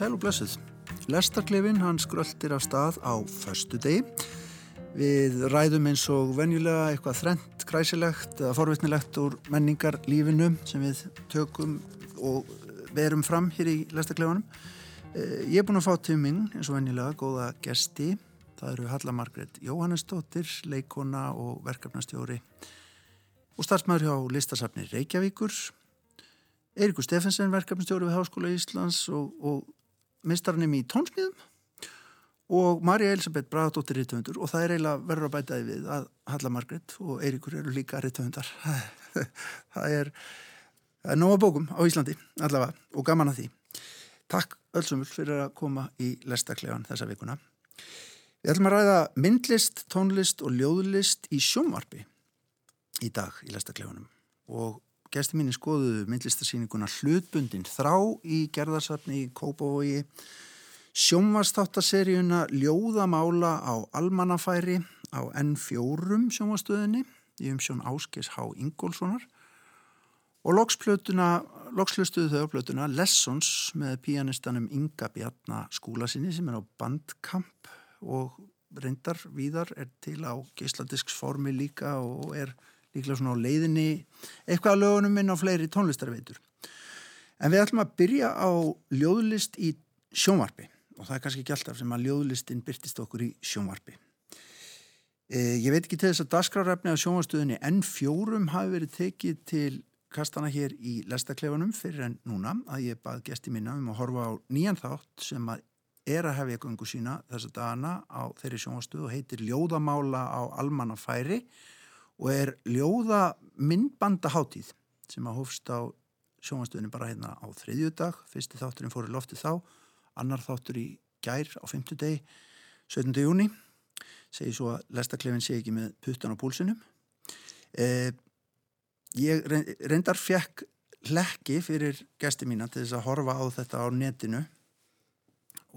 Sæl og blessuð. Lestarklefin hann skröldir af stað á förstu degi. Við ræðum eins og venjulega eitthvað þrent, græsilegt eða forvitnilegt úr menningar lífinu sem við tökum og verum fram hér í lestarklefanum. Eh, ég er búin að fá til minn eins og venjulega góða gesti. Það eru Halla Margret Jóhannesdóttir, leikona og verkefnastjóri og starfsmæður hjá listasafni Reykjavíkur Eirikur Steffensen, verkefnstjóri við Háskóla Íslands og, og mistarnum í tónsmíðum og Marja Elisabeth Bragadóttir rittöfundur og það er eiginlega verður að bætaði við að Halla Margret og Eirikur eru líka rittöfundar það er, er nóga bókum á Íslandi allavega og gaman að því. Takk öllsumul fyrir að koma í lestaklegan þessa vikuna. Við ætlum að ræða myndlist, tónlist og ljóðlist í sjónvarpi í dag í lestakleganum og Gæsti mín skoðuðu myndlistarsýninguna Hlutbundin þrá í gerðarsafni í Kópavogi, sjónvarstáttaseríuna Ljóðamála á Almannafæri á N4 sjónvarstöðinni í umsjón Áskis H. Ingólfssonar og lokslustuðu þau á plötuna Lessons með pianistanum Inga Bjarnar skúlasinni sem er á bandkamp og reyndar víðar er til á geisladisksformi líka og er líklega svona á leiðinni eitthvað að lögunum minn á fleiri tónlistarveitur. En við ætlum að byrja á ljóðlist í sjónvarpi og það er kannski ekki alltaf sem að ljóðlistin byrtist okkur í sjónvarpi. Eh, ég veit ekki til þess að dasgrárefni á sjónvarstöðinni N4 hafi verið tekið til kastana hér í lestaklefanum fyrir en núna að ég bað gesti mína um að horfa á nýjan þátt sem að er að hefja ykkur sína þessa dagana á þeirri sjónvarstöðu og heitir Ljóðamála á almannafæri og og er ljóða myndbandaháttíð sem að hófst á sjónastöðinu bara hérna á þriðjudag. Fyrsti þátturinn fór í lofti þá annar þáttur í gær á fymtudegi 17. júni segi svo að lestaklefin sé ekki með puttan á púlsinum. Eh, ég reyndar fekk lekki fyrir gesti mína til þess að horfa á þetta á netinu.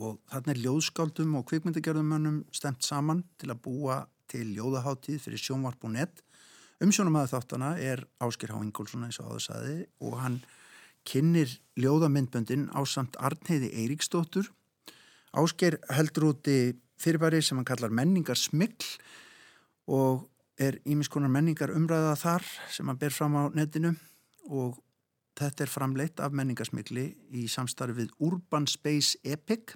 Og þarna er ljóðskáldum og kvikmyndagjörðumönnum stemt saman til að búa til ljóðaháttíð fyrir sjónvarp og nett Umsjónum að þáttana er Ásker H. Ingólfsson eins og áðursaði og hann kynir ljóðamindböndin á samt Arnheiði Eiríksdóttur. Ásker heldur úti fyrirbæri sem hann kallar menningar smikl og er ímiskonar menningar umræða þar sem hann ber fram á netinu og þetta er framleitt af menningarsmikli í samstarfi við Urban Space Epic.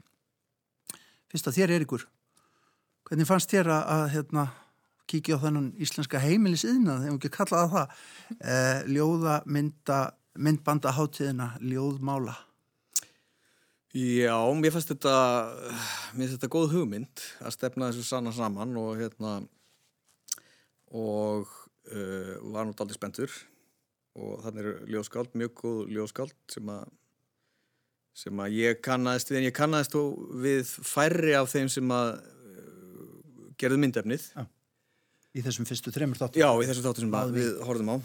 Fyrst að þér er ykkur, hvernig fannst þér að, að hérna, kíkja á þennan íslenska heimilisiðna þegar við ekki kallaða það eh, ljóða mynda myndbanda hátíðina, ljóðmála. Já, mér fannst þetta mér finnst þetta góð hugmynd að stefna þessu sanna saman og hérna og uh, var náttúrulega aldrei spentur og þannig er ljóðskáld, mjög góð ljóðskáld sem að sem að ég kannast við en ég kannast við færri af þeim sem að uh, gerðu myndefnið. Já í þessum fyrstu þreymur þáttum. Já, í þessum þáttum sem við horfum á.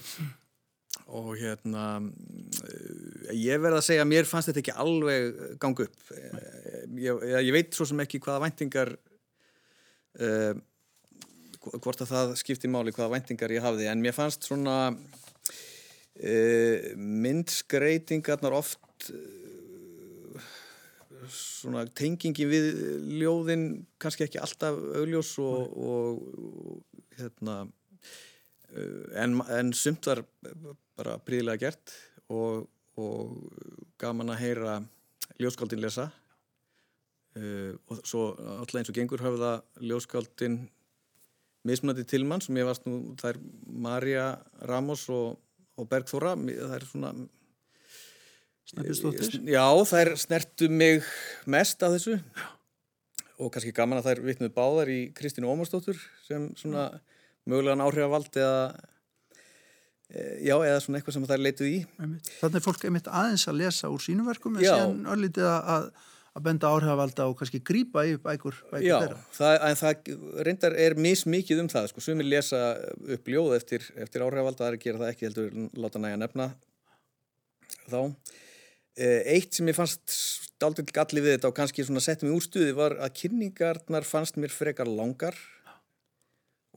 Og hérna eh, ég verða að segja að mér fannst þetta ekki alveg gangu upp. Eh, ég, ég veit svo sem ekki hvaða væntingar uh, hvort að það skipti máli hvaða væntingar ég hafði. En mér fannst svona uh, myndskreitingarnar oft uh, svona tengingi við ljóðin kannski ekki alltaf augljós og, og hérna, uh, en, en sumt var bara príðilega gert og, og gaman að heyra ljóskaldin lesa. Uh, og svo alltaf eins og gengur höfða ljóskaldin mismunandi tilmann sem ég varst nú, það er Marja Ramos og, og Bergþóra, það er svona Já, það er snertu mig mest af þessu. Já. Og kannski gaman að það er vitnuð báðar í Kristínu Ómarsdóttur sem svona mögulegan áhrifavald eða e, já, eða svona eitthvað sem það er leituð í Þannig er fólk einmitt aðeins að lesa úr sínuverkum en síðan öllítið að, að benda áhrifavalda og kannski grýpa í bækur, bækur Já, það, en það reyndar er mismikið um það, sko, sumir lesa upp ljóð eftir, eftir áhrifavalda, það er að gera það ekki heldur láta næja nefna þá. E, Eitt sem ég fannst aldrei gallið við þetta og kannski settum við úr stuði var að kynningarnar fannst mér frekar langar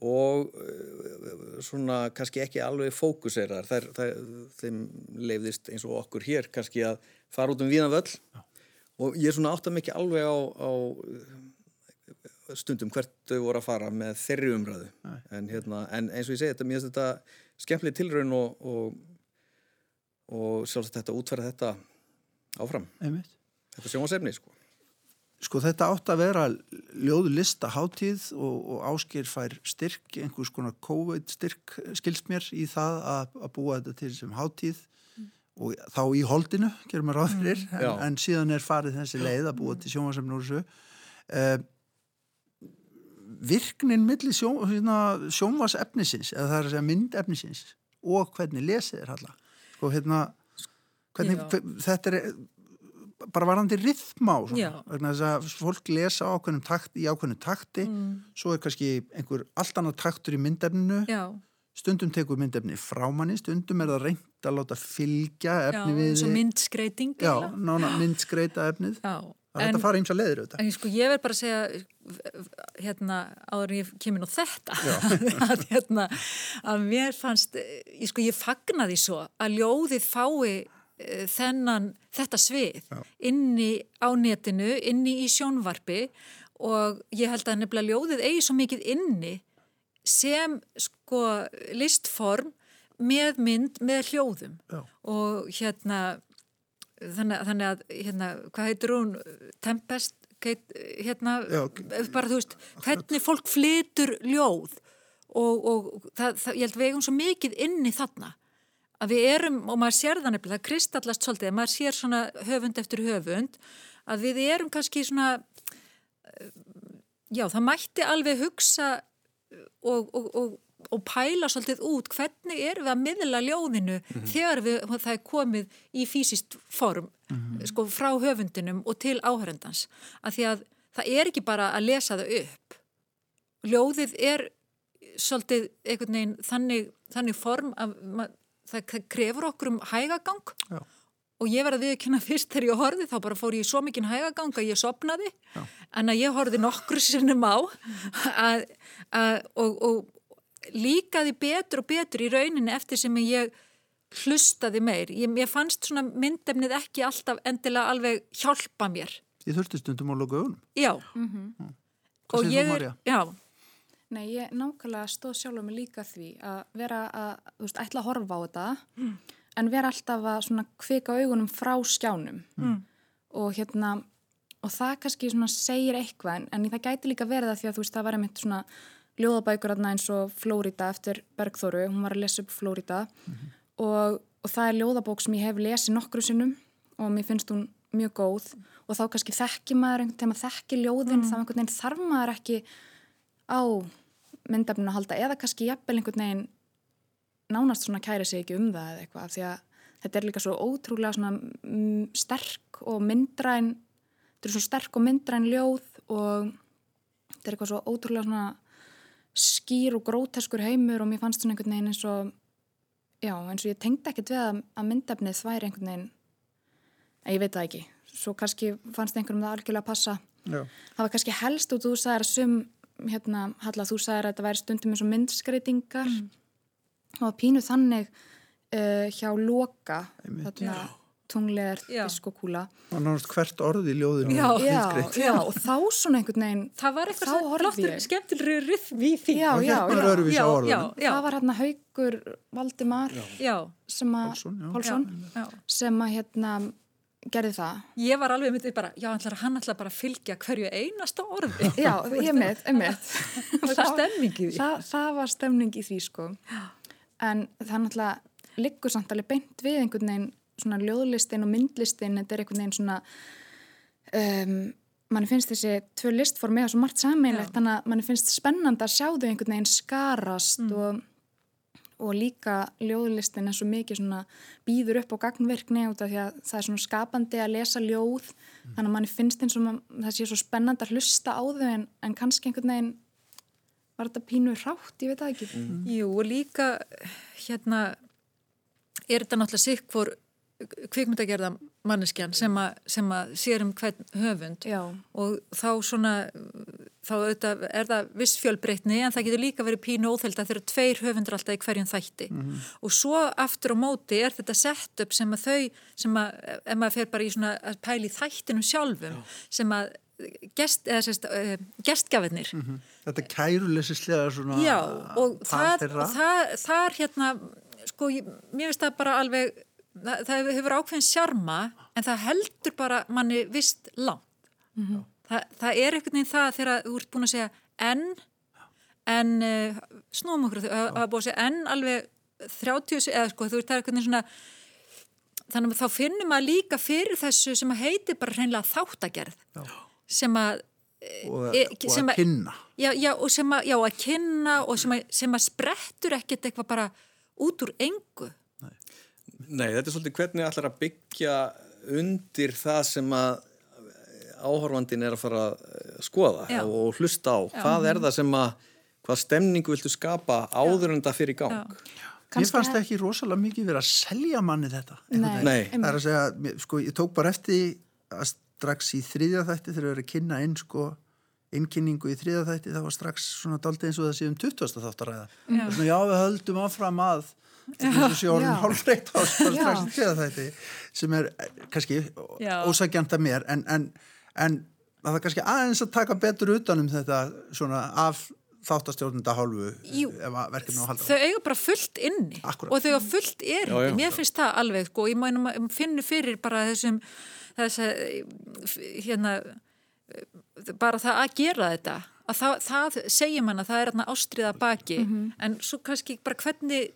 og eh, svona kannski ekki alveg fókuserar þær, þær, þeim leiðist eins og okkur hér kannski að fara út um víðan völl. Og ég svona átt að mikið alveg á, á stundum hvert þau voru að fara með þeirri umræðu. En, hérna, en eins og ég segi þetta, mér finnst þetta skemmtileg tilraun og, og, og sjálfsagt þetta útferða þetta áfram. Einmitt. þetta sjómasefni sko. Sko þetta átt að vera ljóðu lista hátíð og, og áskir fær styrk, einhvers konar COVID styrk skilst mér í það að, að búa þetta til sem hátíð mm. og þá í holdinu, gerum við ráð fyrir, mm. en, en síðan er farið þessi leið að búa til þessu. Uh, virknin millir sjón, hérna, sjónvasefnisins eða það er að segja myndefnisins og hvernig lesið er halla sko hérna hvernig, hver, þetta er bara varandi rithmá vegna þess að fólk lesa ákveðnum takt, í ákveðnum takti. Mm. svo er kannski einhver allt annað taktur í myndefninu. Já. stundum tekur myndefni frá manni stundum er það reynd að láta fylgja efni Já, við myndskreiting Já, nána myndskreita efnið. Að fara eins og leiður auðvitað. En sko ég verð bara að segja hérna áður en ég kemur nú þetta að, hérna, að mér fannst, ég, sko ég fagnaði svo að ljóðið fái þennan, þetta svið Já. inni á netinu, inni í sjónvarpi og ég held að nefnilega ljóðið eigi svo mikið inni sem sko listform með mynd, með hljóðum Já. og hérna þannig, þannig að, hérna, hvað heitir hún Tempest, hérna Já. bara þú veist, hvernig fólk flytur ljóð og, og það, það, ég held við eigum svo mikið inni þarna að við erum, og maður sér það nefnilega, það kristallast svolítið, maður sér svona höfund eftir höfund, að við erum kannski svona já, það mætti alveg hugsa og, og, og og pæla svolítið út hvernig erum við að miðla ljóðinu mm -hmm. þegar við, það er komið í fysiskt form mm -hmm. sko, frá höfundinum og til áhörendans að því að það er ekki bara að lesa það upp ljóðið er svolítið einhvern veginn þannig, þannig form að það, það krefur okkur um hægagang Já. og ég verði að kynna fyrst þegar ég horfið þá bara fór ég svo mikinn hægagang að ég sopnaði Já. en að ég horfið nokkur sinnum á að, að, og, og líkaði betur og betur í rauninni eftir sem ég hlustaði meir. Ég, ég fannst svona myndefnið ekki alltaf endilega alveg hjálpa mér. Ég þurfti stundum á loka ögunum. Já. Mm -hmm. Hvað segir þú Marja? Já. Nei, ég nákvæmlega stóð sjálf mig líka því að vera að, þú veist, ætla að horfa á þetta mm. en vera alltaf að svona kvika augunum frá skjánum mm. og hérna og það kannski svona segir eitthvað en, en það gæti líka verið það því að þú veist, það var einmitt svona ljóðabækur eins og Flórida eftir Bergþóru, hún var að lesa upp Flórida mm -hmm. og, og það er ljóðabók sem ég hef lesið nokkru sinnum og mér finnst hún mjög góð og þá kannski þekki maður einhvern veginn að þekki ljóðin mm. þá einhvern veginn þarf maður ekki á myndafninu að halda eða kannski jafnvel einhvern veginn nánast svona kæri sig ekki um það eða eitthvað því að þetta er líka svo ótrúlega svona sterk og myndræn þetta er svo sterk og myndræn ljóð og þetta er eitthvað svo ótrúlega svona skýr og gróteskur heimur og mér fannst svona einhvern veginn eins og já, eins og ég tengdi ekkert við að, að myndefnið þværi einhvern veginn en ég veit það ekki svo kannski fannst einhverjum það algjörlega að passa já. það var kannski helst og þú sagðir að sum hérna, Halla, þú sagðir að þetta væri stundum eins og myndskreitingar mm. og pínu þannig uh, hjá loka þarna tunglegar diskokúla og náttúrulega hvert orð í ljóðinu já, já, já, og þá svona einhvern veginn það var eitthvað flottur, skemmtilegur rithmi í því. Já, já, já, já það var hérna Haugur Valdimar sem að Pálsson sem að hérna gerði það. Ég var alveg myndið bara, já hann ætla bara að fylgja hverju einasta orði. Já, ég með, ég með. það var stemning í því. Það, það var stemning í því sko. En það náttúrulega liggur samt alveg beint við einhvern veginn svona ljóðlistin og myndlistin þetta er einhvern veginn svona um, manni finnst þessi tvö listform eða svo margt sammeilegt þannig að manni finnst spennand að sjá þau einhvern veginn skarast mm. og, og líka ljóðlistin er svo mikið svona býður upp á gagnverkni út af því að það er svona skapandi að lesa ljóð mm. þannig að manni finnst eins og það sé svo spennand að hlusta á þau en, en kannski einhvern veginn var þetta pínu rátt, ég veit það ekki mm. Jú og líka hérna er þetta náttúrulega sikk for kvikmyndagerða manneskjan sem að sér um hvern höfund Já. og þá svona þá auðvitað er það viss fjölbreytni en það getur líka verið pínu óþeld að þeir eru tveir höfundur alltaf í hverjum þætti. Og svo aftur á móti er þetta sett upp sem að þau sem að, ef maður fer bara í svona að pæli þættinum sjálfum sem að gest, eða sérst, uh, gestgafinnir Þetta kærulesislega svona Já, og það, það, það er hérna, sko, ég, mér finnst það bara alveg, það, það hefur ákveðin sjarma, en það heldur bara manni vist langt. Þa, það er einhvern veginn það þegar þú ert búin að segja en, en uh, snúum okkur, það hafa búin að segja en alveg 30, se- eða sko, þú ert það er einhvern veginn svona, þannig að þá finnum maður líka fyrir þessu sem að heiti bara hreinlega þáttagerð, sem að og, e- og sem að að- kynna. Já, já, og sem að, já, að kynna og sem að, sem að sprettur ekkert eitthvað bara út úr engu. Nei, þetta er svolítið hvernig ætlar að byggja undir það sem að áhorfandin er að fara að eh, skoða Já. og hlusta á. Hvað er það sem að, hvað stemningu viltu skapa áður en það fyrir gang? Mér fannst hef- ekki rosalega mikið verið að selja manni þetta. Nei. Nei. Það er að segja, sko, ég tók bara eftir að strax í þriðja þætti þegar við erum að kynna inn, sko, innkynningu í þriðja þætti, það var strax svona daldið eins og það sé um 20. þáttaræða. Já. Svona, já, við höldum áfram að þessu Já. hálfreitt á strax Já. í þriðja þætti, sem er eh, kannski Já. ósækjant að mér, en, en, en það er kannski aðeins að taka betur utanum þetta svona af þáttastjórnunda hálfu Jú. Þau eiga bara fullt inni Akkúrat. og þau eiga fullt erindi. Já, já. Mér finnst það alveg, sko, ég mænum að finnur fyrir bara þessum, þess að, hérna, bara það að gera þetta. Að það, það segir mann að það er ástriða baki, en svo kannski bara hvernig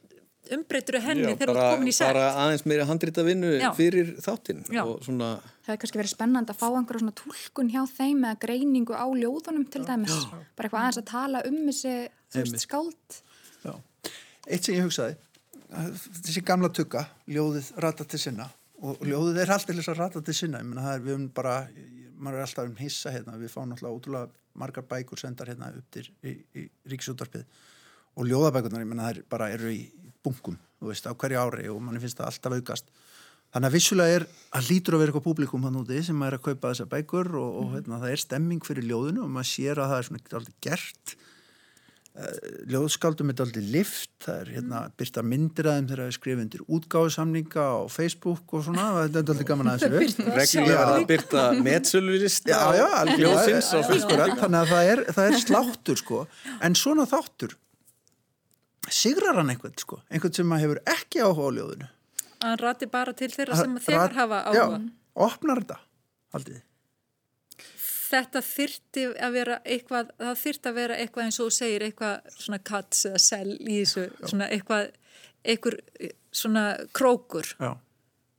umbreytur henni Já, þegar þú ert komin í sett. bara aðeins meira handrita vinnu Já. fyrir þáttinn svona Það hefði kannski verið spennandi að fá einhverja svona tólkun hjá þeim eða greiningu á ljóðunum til dæmis. Bara eitthvað aðeins að tala um þessi. Já. Eitt sem ég hugsaði, að þessi gamla tugga, ljóðið rata til sinna og ljóðið er alltaf þess að rata til sinna, ég meina það er við um bara, maður er alltaf um hissa hérna, við fáum náttúrulega ótrúlega margar bækur sendar hérna upp til í, í ríksútarpið og ljóðabækurnar, ég meina það er bara eru í bunkum, þú veist, á hverju ári og manni finnst það alltaf aukast. Þannig að vissulega er að lítur að vera eitthvað públikum hann úti sem er að kaupa þessar bækur og, og hérna, það er stemming fyrir ljóðinu og maður sér að það er svona aldrei gert. Ljóðskaldum er aldrei lift, það er hérna byrta myndir að þeim þegar við skrifum undir útgáðusamninga á Facebook og svona, þetta er aldrei gaman að þessu reglulega að byrta já, algjörlega, ljóðsins þannig að það er, það er sláttur sko, en svona þáttur sigrar hann einhvern sko, einhvern sem hefur ekki áhuga á ljóðinu? Hann rati bara til þeirra sem Rat- þegar hafa Já, áhuga. opnar þetta, haldið þetta þyrti að vera eitthvað, það þyrti að vera eitthvað eins og segir, eitthvað svona kats eða sel í þessu, svona eitthvað, eitthvað svona krókur. Já,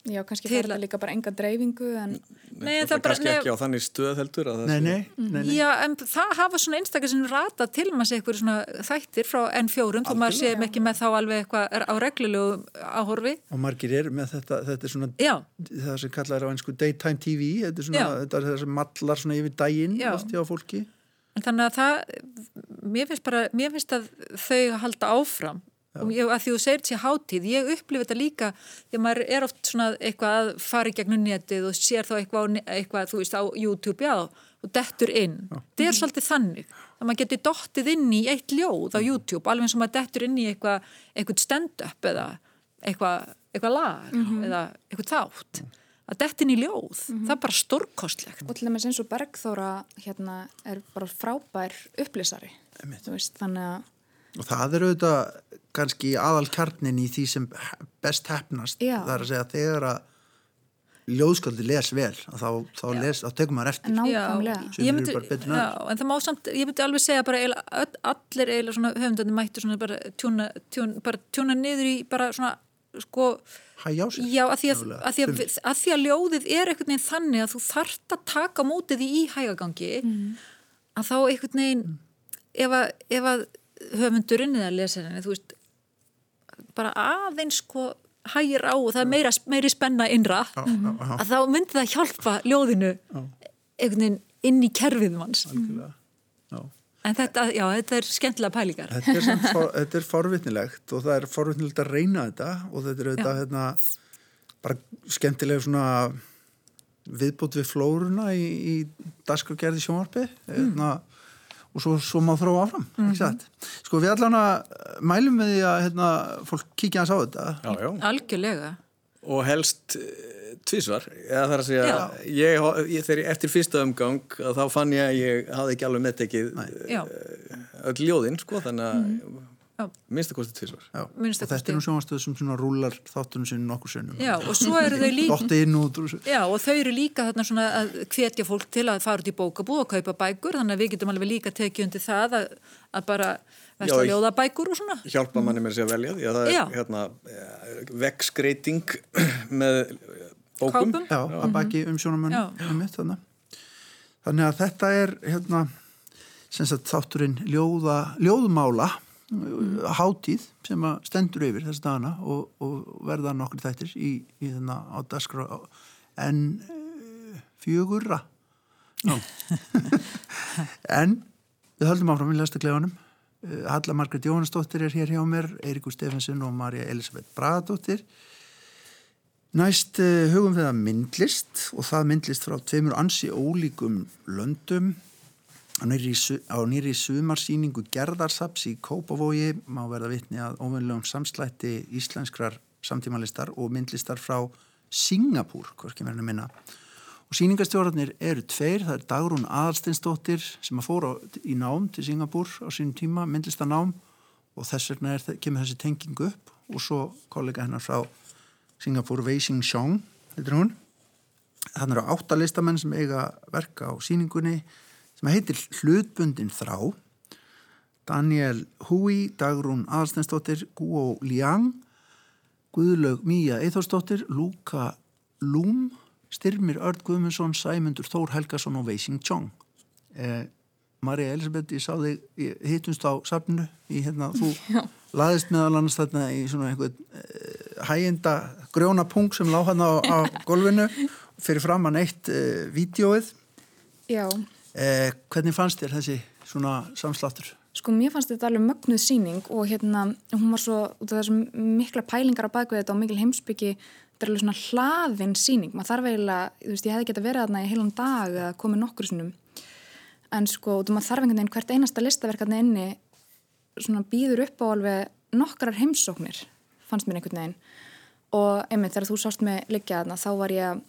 Já, kannski Til fær að- þetta líka bara enga dreifingu en Nei, en það er bara- kannski nei- ekki á þannig stöð heldur að það nei, sé- nei, nei, nei. Já, en það hafa svona einstakar sem rata til maður sé eitthvað svona þættir frá N4 þó maður sé ekki með þá alveg eitthvað á reglulegu áhorfi. og margir eru með þetta, þetta er svona Já, það sem kallar á einsku daytime TV þetta er svona, Já. þetta er það sem mallar svona yfir daginn hjá fólki en þannig að það, mér finnst bara, mér finnst að þau halda áfram og ég, að því þú segir þessi hátíð, ég upplifi þetta líka því að maður er oft svona eitthvað að fara í gegnum netið og sér þá eitthvað, eitthvað þú veist, á YouTube, já, og dettur inn. Það er svolítið þannig að maður geti dottið inn í eitt ljóð á YouTube, alveg eins og maður dettur inn í eitthvað, eitthvað stand-up eða eitthvað, eitthvað lag eða eitthvað þátt. Að dett inn í ljóð, það er bara stórkostlegt. og til dæmis eins og Bergþóra hérna er bara frábær upplýsari. Þannig að og það er auðvitað kannski aðal kjarnin í því sem best hefnast Já. það er að segja að þegar að ljóðsköldi les vel að þá, þá, les, þá tekum maður eftir. Eru en já, en það má samt, ég myndi alveg segja bara allir eiginlega svona höfundandi mættu svona bara tjúna, tjúna, bara tjúna niður í bara svona sko, já, að því að, að, því að, að því að ljóðið er einhvern veginn þannig að þú þart að taka mótið í hægagangi að þá einhvern veginn ef að, ef að höfundurinn eða lesarinni, þú veist bara aðeins sko hægir á og það er meira, meiri spenna innra Já, já, já. að þá myndi það hjálpa ljóðinu einhvern veginn inn í kerfið manns. En þetta, já, þetta er skemmtilega pælingar. Þetta er, samt for, þetta er forvitnilegt og það er forvitnilegt að reyna þetta og þetta er auðvitað hérna, bara skemmtilega svona viðbútt við flóruna í, í daskargerði sjónvarpi mm. Og svo, svo má þróa áfram mm -hmm. sko við allan að mælum með því að hérna, fólk kíkja hans á þetta já, já. algjörlega og helst uh, tvísvar eða þar að segja ég, ég, þegar ég eftir fyrsta umgang þá fann ég að ég hafði ekki alveg meðtekið uh, öll ljóðinn sko þannig að mm. Minnst að kosti tvísvar. Og þetta er nú sjónastöð sem svona rúlar þáttunum sinni nokkur sinnum. Já, og. Já, og þau eru líka þarna svona að hvetja fólk til að fara út í bókabúð og kaupa bækur, þannig að við getum alveg líka tekið undir það að, að bara versta ljóða bækur og svona. Hjálpa manni með þessi að velja því að það er hérna, vegskreiting með bókum. Já, að baki um sjónamenn um mitt þannig. Þannig að þetta er hérna, sagt, þátturinn ljóða, ljóðmála hátíð sem að stendur yfir þess dagana og, og verða nokkur þættir í, í þennan á daskra en uh, fjögurra. No. en við höldum áfram í lestaklefanum uh, Halla Margret Jóhannsdóttir er hér hjá mér Eirikur Stefansson og Marja Elisabeth Bragadóttir. Næst uh, hugum við að myndlist og það myndlist frá tveimur ansi ólíkum löndum Á nýri, sumarsýningu gerðarsaps í Kópavogi má verða vitni að óveinlegum samslætti íslenskrar samtímalistar og myndlistar frá Singapúr, hvorki verður minna. Og síningastjórnarnir eru tveir, það er Dagrún Aðalsteinsdóttir sem að fóra í nám til Singapúr á sínum tíma, myndlistarnám og þess vegna er, kemur þessi tenging upp og svo kollega hennar frá Singapúr, Wei Xing Xiong, er hún. Þannig eru átta listamenn sem eiga verka á síningunni sem heitir Hlutbundin þrá. Daniel Hui, Dagrún Aðalstensdóttir, Guo Liang Guðlaug Míja Eithórsdóttir, Luka Lúm Styrmir Örd Guðmundsson Sæmundur Þór Helgason og Weising Chong. Eh, Marja Elisabeth ég sá þig, hittumst á safnu í hérna, þú Já. laðist meðal annars þarna í svona einhvern eh, hæginda grjóna punkt sem lág hann á, á golfinu fyrir fram að neitt eh, vídjóið Já Eh, hvernig fannst þér þessi svona samsláttur? Sko mér fannst þetta alveg mögnuð síning og hérna hún var svo, út af þessum mikla pælingar á bakvið þetta og mikil heimsbyggi þetta er alveg svona hlaðin síning maður þarf eiginlega, þú veist ég hefði gett að vera þarna í heilan dag eða komið nokkur sinnum. En sko, þú maður þarf einhvern veginn hvert einasta listaverkarni inni svona býður upp á alveg nokkrar heimsóknir fannst mér einhvern veginn. Og einmitt þegar þú sást mig liggja þarna þá var ég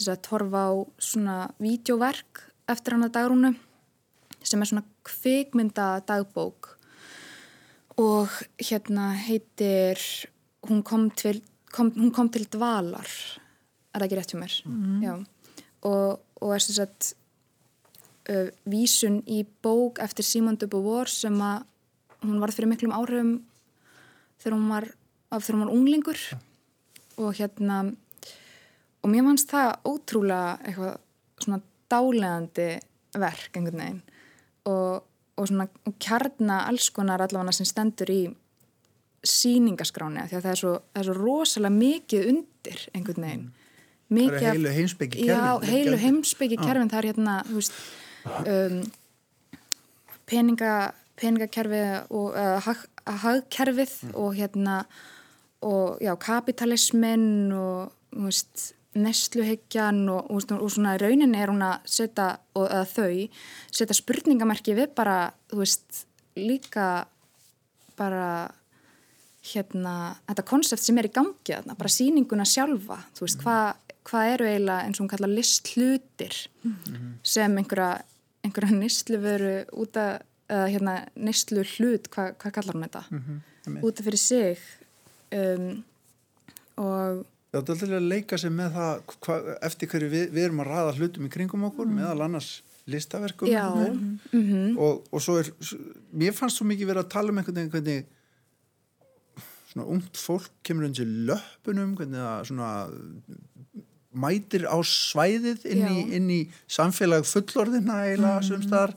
að torfa á svona vídeoverk eftir hann að dagrúnu sem er svona kvikmynda dagbók og hérna heitir hún kom til, kom, hún kom til dvalar er það ekki rétt hjá mér? Mm og, og er sem sagt uh, vísun í bók eftir Simon de Beauvoir sem að hún var fyrir miklum áhrifum þegar hún var, þegar hún var unglingur. Ja. og hérna og mér fannst það ótrúlega eitthvað svona dálegandi verk einhvern veginn. Og, og, svona, og kjarna alls konar allavega sem stendur í síningaskráni því að það er svo, það er svo rosalega mikið undir einhvern veginn. Mikið, það er heilu heimsbyggi kerfin já, heilu heimsbyggi kerfin það er hérna veist, um, peninga peningakerfið og uh, hag, hagkerfið mm. og hérna og já, kapitalismin og veist nesluhyggjan og, og, og svona raunin er hún að setja, og að þau setja spurningamerki við bara, þú veist, líka bara hérna, þetta konsept sem er í gangi þarna, bara síninguna sjálfa þú veist, hvað hva eru eiginlega eins og hún kalla listlutir mm -hmm. sem einhverja, einhverja nýstluvöru út að, uh, hérna, nýstlu hlut, hvað hva kallar hún þetta mm -hmm. út af fyrir sig um, og Það er alltaf að leika sig með það hva, eftir hverju við, við erum að ræða hlutum í kringum okkur mm. meðal annars listaverkum mm -hmm. og, og svo er mér fannst svo mikið verið að tala um einhvern veginn hvernig svona ungt fólk kemur undir löpunum hvernig það svona mætir á svæðið inn í, inn í samfélag fullorðina eila mm. sumstar,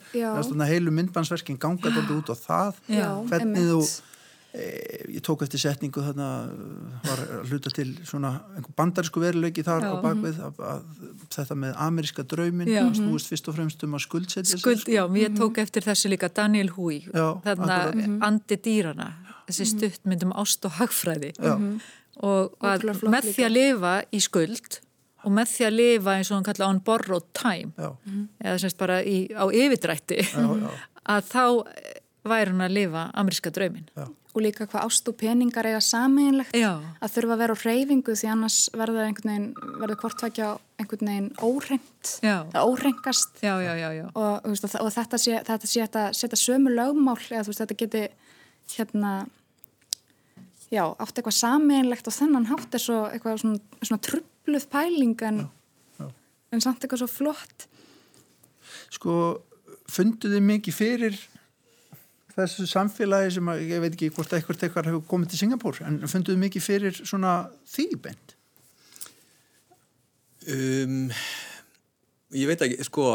heilu myndbansverkin gangat alltaf út á það Já, hvernig emitt. þú ég tók eftir setningu þarna var að hluta til svona bandarísku veruleiki þar já. á bakvið að, að þetta með ameríska draumin snúist fyrst og fremst um að skuldsetja Skuld, Já, ég mhm. tók eftir þessu líka Daniel Hui þarna mhm. andi dýrana þessi stuttmyndum ást og hagfræði. Já. og að með því að lifa í skuld og með því að lifa eins og hann kalla on borrowed time Já. eða semst bara í, á yfirdrætti að þá væri hann að lifa ameríska draumin og líka hvað ást og peningar eiga sameinlegt Já. að þurfa að vera á reyfingu því annars verður einhvern veginn, verður hvortvækja einhvern veginn óreint Já. eða órengast já, já, já, og, veist, og, þetta sé þetta sé að setja sömu lögmál eða veist þetta geti hérna já, átt eitthvað sameinlegt og þennan hátt er svo eitthvað svona, svona trubluð pæling en, en samt eitthvað svo flott. Sko, funduðu mikið fyrir þessu samfélagi sem að, ég veit ekki hvort eitthvað eitthvað hefur komið til Singapúr, en funduðu mikið fyrir svona því bent? Um, ég veit ekki, sko,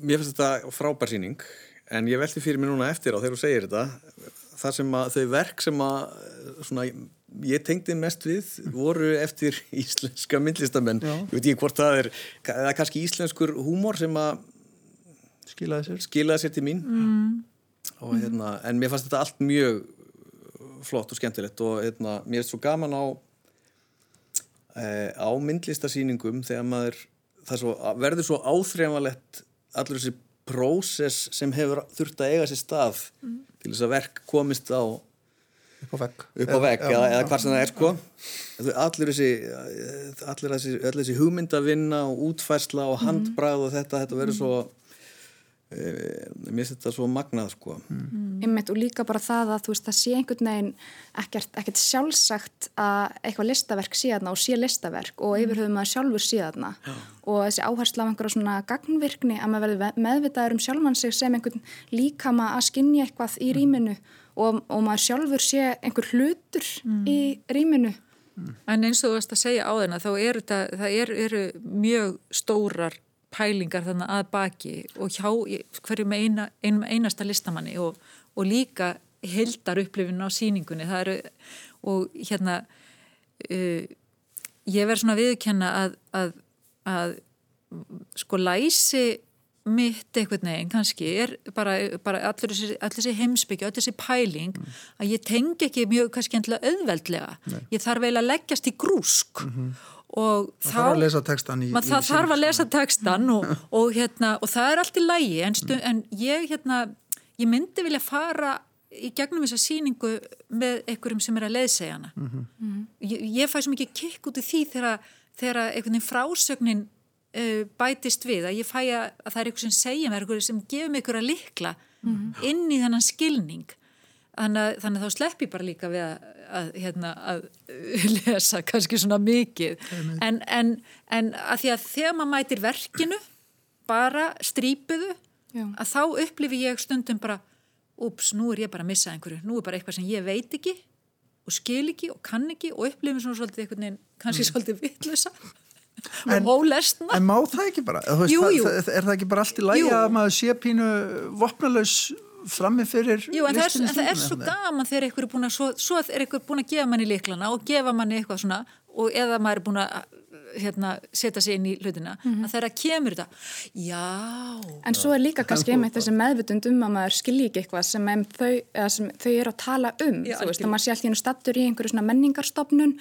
mér finnst þetta frábær síning en ég velti fyrir mig núna eftir á þegar þú segir þetta það sem að þau verk sem að svona, ég tengdi mest við voru eftir íslenska myndlistamenn, Já. ég veit ekki hvort það er eða kannski íslenskur húmor sem að Skilaði sér? skilaði sér til mín mm. Og, hérna, en mér fannst þetta allt mjög flott og skemmtilegt og hérna, mér er svo gaman á e, á myndlistasýningum þegar maður svo, verður svo áþreifanlegt allur þessi prósess sem hefur þurft að eiga sér stað til þess að verk komist á Upp á vegg. upp á vegg eða, eða hvað sem það er sko. Allir þessi allir þessi, allir þessi hugmyndavinna og útfærsla og handbræð og þetta, þetta verður svo mér finnst þetta svo magnað sko. Einmitt, og líka bara það að þú veist það sé einhvern veginn ekkert, ekkert sjálfsagt að eitthvað listaverk sé þarna og sé listaverk og yfir höfum maður sjálfur sé þarna. Og þessi áhersla af einhverja svona gagnvirkni að maður verður meðvitaður um sjálfan sig sem einhvern líkama að skinja eitthvað í rýminu og, og maður sjálfur sé einhver hlutur í rýminu. En eins og þú varst að segja á þeirna þá eru þetta, það eru, eru mjög stórar pælingar þannig að baki og hjá hverjum eina, einum einasta listamanni og, og líka heldar upplifinu á síningunni eru og hérna uh, ég verð svona að viðkenna að, að, að sko læsi mitt einhvern veginn kannski er bara, bara allir þessi, heimsbyggja, allir þessi pæling að ég tengi ekki mjög kannski endilega auðveldlega. Ég þarf eiginlega að leggjast í grúsk og Það þarf að lesa textan í... Man, í það þarf að lesa textan og, og, hérna, og það er allt í lægi en, stu, en ég, hérna, ég myndi vilja fara í gegnum þessa síningu með einhverjum sem er að leiðsegja hana. Ég, ég fæ svo mikið kikk út í því þegar, þegar einhvern veginn frásögnin uh, bætist við að ég fæ að, að það er einhver sem segja mér einhver sem gefur mig einhverja likla inn í þennan skilning þannig þannig þá slepp ég bara líka við að, að, hérna, að lesa kannski svona mikið en, en, en að því að þegar maður mætir verkinu bara strípuðu Já. að þá upplifi ég stundum bara ups, nú er ég bara að missa einhverju nú er bara eitthvað sem ég veit ekki og skil ekki og kann ekki og upplifi svona svolítið einhvern veginn, kannski svolítið vitlösa En- En má það ekki bara? Veist, Jú, jú. það, er það ekki bara allt í lægi að maður sé pínu vopnalaus frammi fyrir Jú, en það er, það er svo gaman þegar einhver er búin að, svo, svo er einhver búin að gefa manni liklana og gefa manni eitthvað svona og eða maður er búin að hérna, setja sig inn í hlutina að þegar kemur þetta, já. En svo er líka kannski einmitt þessi meðvutund um að maður skilji ekki eitthvað sem, em, þau, eða sem þau eru að tala um. Já, þú veist, að maður sé alltaf einu stattur í einhverju svona menningarstofnun